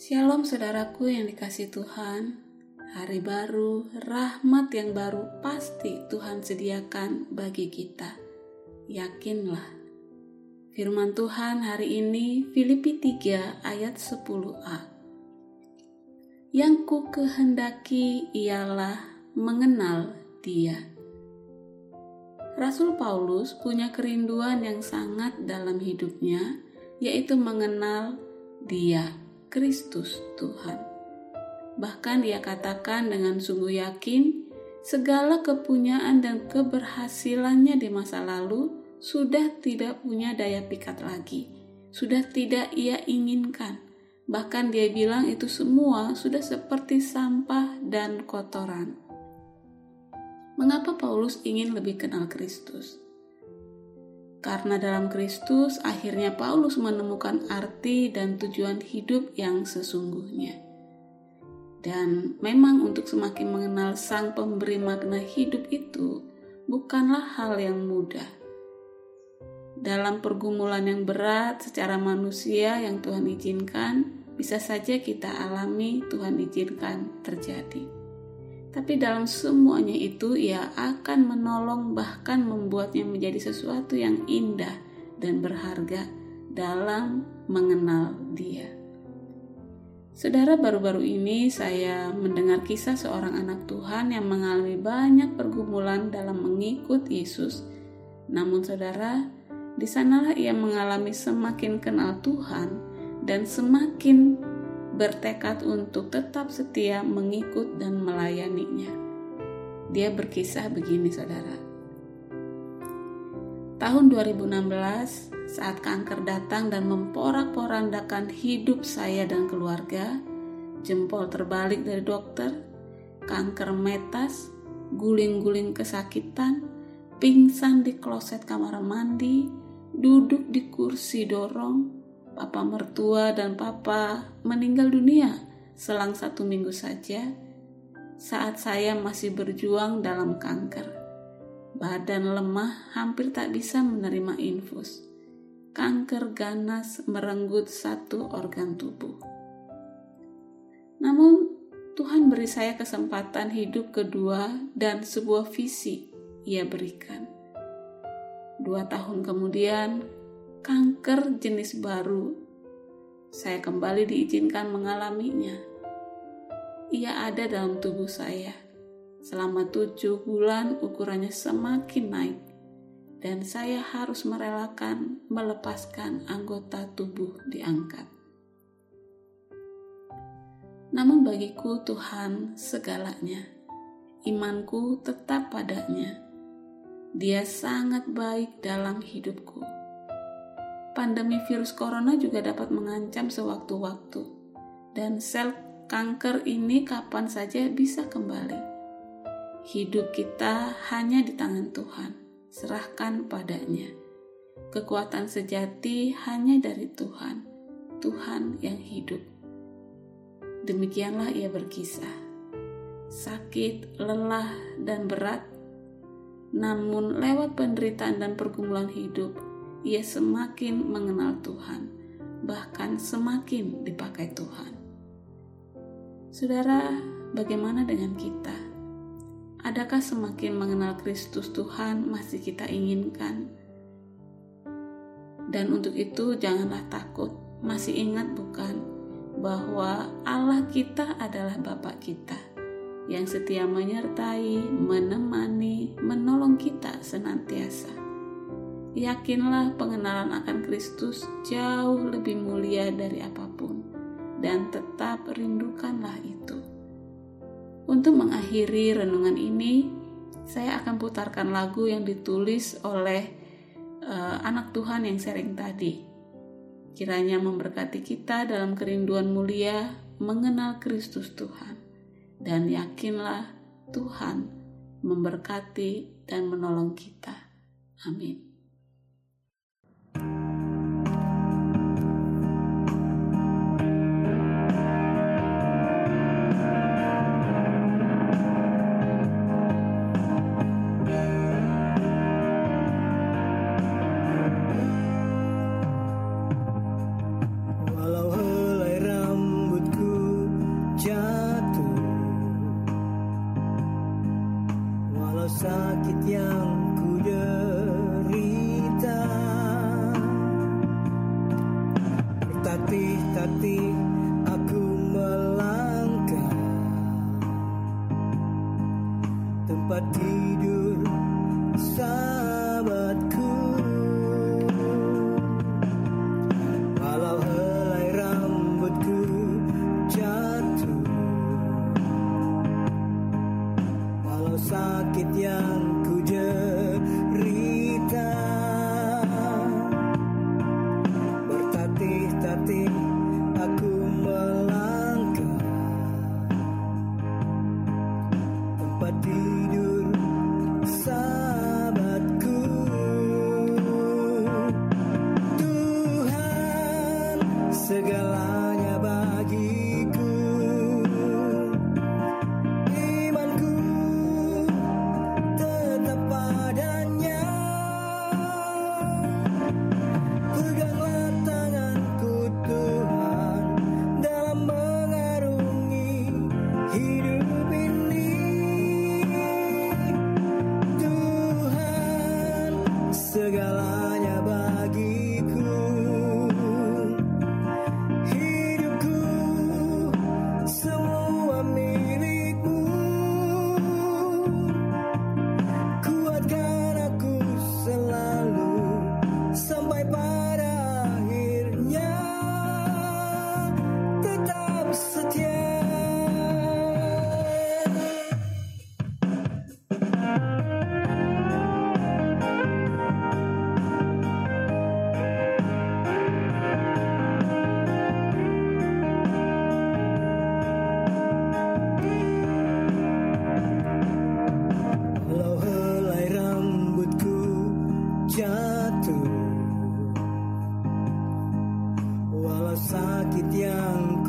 Shalom saudaraku yang dikasih Tuhan. Hari baru, rahmat yang baru pasti Tuhan sediakan bagi kita. Yakinlah. Firman Tuhan hari ini Filipi 3 ayat 10a. Yang ku kehendaki ialah mengenal dia. Rasul Paulus punya kerinduan yang sangat dalam hidupnya, yaitu mengenal dia, Kristus Tuhan. Bahkan ia katakan dengan sungguh yakin, segala kepunyaan dan keberhasilannya di masa lalu sudah tidak punya daya pikat lagi, sudah tidak ia inginkan. Bahkan dia bilang itu semua sudah seperti sampah dan kotoran. Mengapa Paulus ingin lebih kenal Kristus? Karena dalam Kristus akhirnya Paulus menemukan arti dan tujuan hidup yang sesungguhnya. Dan memang untuk semakin mengenal Sang Pemberi makna hidup itu bukanlah hal yang mudah. Dalam pergumulan yang berat secara manusia yang Tuhan izinkan, bisa saja kita alami Tuhan izinkan terjadi. Tapi dalam semuanya itu ia akan menolong bahkan membuatnya menjadi sesuatu yang indah dan berharga dalam mengenal Dia. Saudara, baru-baru ini saya mendengar kisah seorang anak Tuhan yang mengalami banyak pergumulan dalam mengikut Yesus. Namun saudara, di sanalah ia mengalami semakin kenal Tuhan dan semakin bertekad untuk tetap setia mengikut dan melayaninya. Dia berkisah begini saudara. Tahun 2016, saat kanker datang dan memporak-porandakan hidup saya dan keluarga, jempol terbalik dari dokter, kanker metas, guling-guling kesakitan, pingsan di kloset kamar mandi, duduk di kursi dorong, papa mertua dan papa meninggal dunia selang satu minggu saja saat saya masih berjuang dalam kanker. Badan lemah hampir tak bisa menerima infus kanker ganas merenggut satu organ tubuh. Namun, Tuhan beri saya kesempatan hidup kedua dan sebuah visi ia berikan. Dua tahun kemudian, kanker jenis baru, saya kembali diizinkan mengalaminya. Ia ada dalam tubuh saya. Selama tujuh bulan ukurannya semakin naik dan saya harus merelakan melepaskan anggota tubuh diangkat. Namun bagiku Tuhan segalanya. Imanku tetap padanya. Dia sangat baik dalam hidupku. Pandemi virus corona juga dapat mengancam sewaktu-waktu. Dan sel kanker ini kapan saja bisa kembali. Hidup kita hanya di tangan Tuhan serahkan padanya. Kekuatan sejati hanya dari Tuhan, Tuhan yang hidup. Demikianlah ia berkisah. Sakit, lelah, dan berat, namun lewat penderitaan dan pergumulan hidup, ia semakin mengenal Tuhan, bahkan semakin dipakai Tuhan. Saudara, bagaimana dengan kita? Adakah semakin mengenal Kristus Tuhan masih kita inginkan? Dan untuk itu janganlah takut, masih ingat bukan bahwa Allah kita adalah Bapak kita yang setia menyertai, menemani, menolong kita senantiasa. Yakinlah pengenalan akan Kristus jauh lebih mulia dari apa pun dan tetap rindukanlah itu. Untuk mengakhiri renungan ini, saya akan putarkan lagu yang ditulis oleh uh, anak Tuhan yang sering tadi. Kiranya memberkati kita dalam kerinduan mulia mengenal Kristus Tuhan. Dan yakinlah Tuhan memberkati dan menolong kita. Amin. tidur sahabatku. Walau helai rambutku jatuh. Walau sakit yang segala Walau sakit yang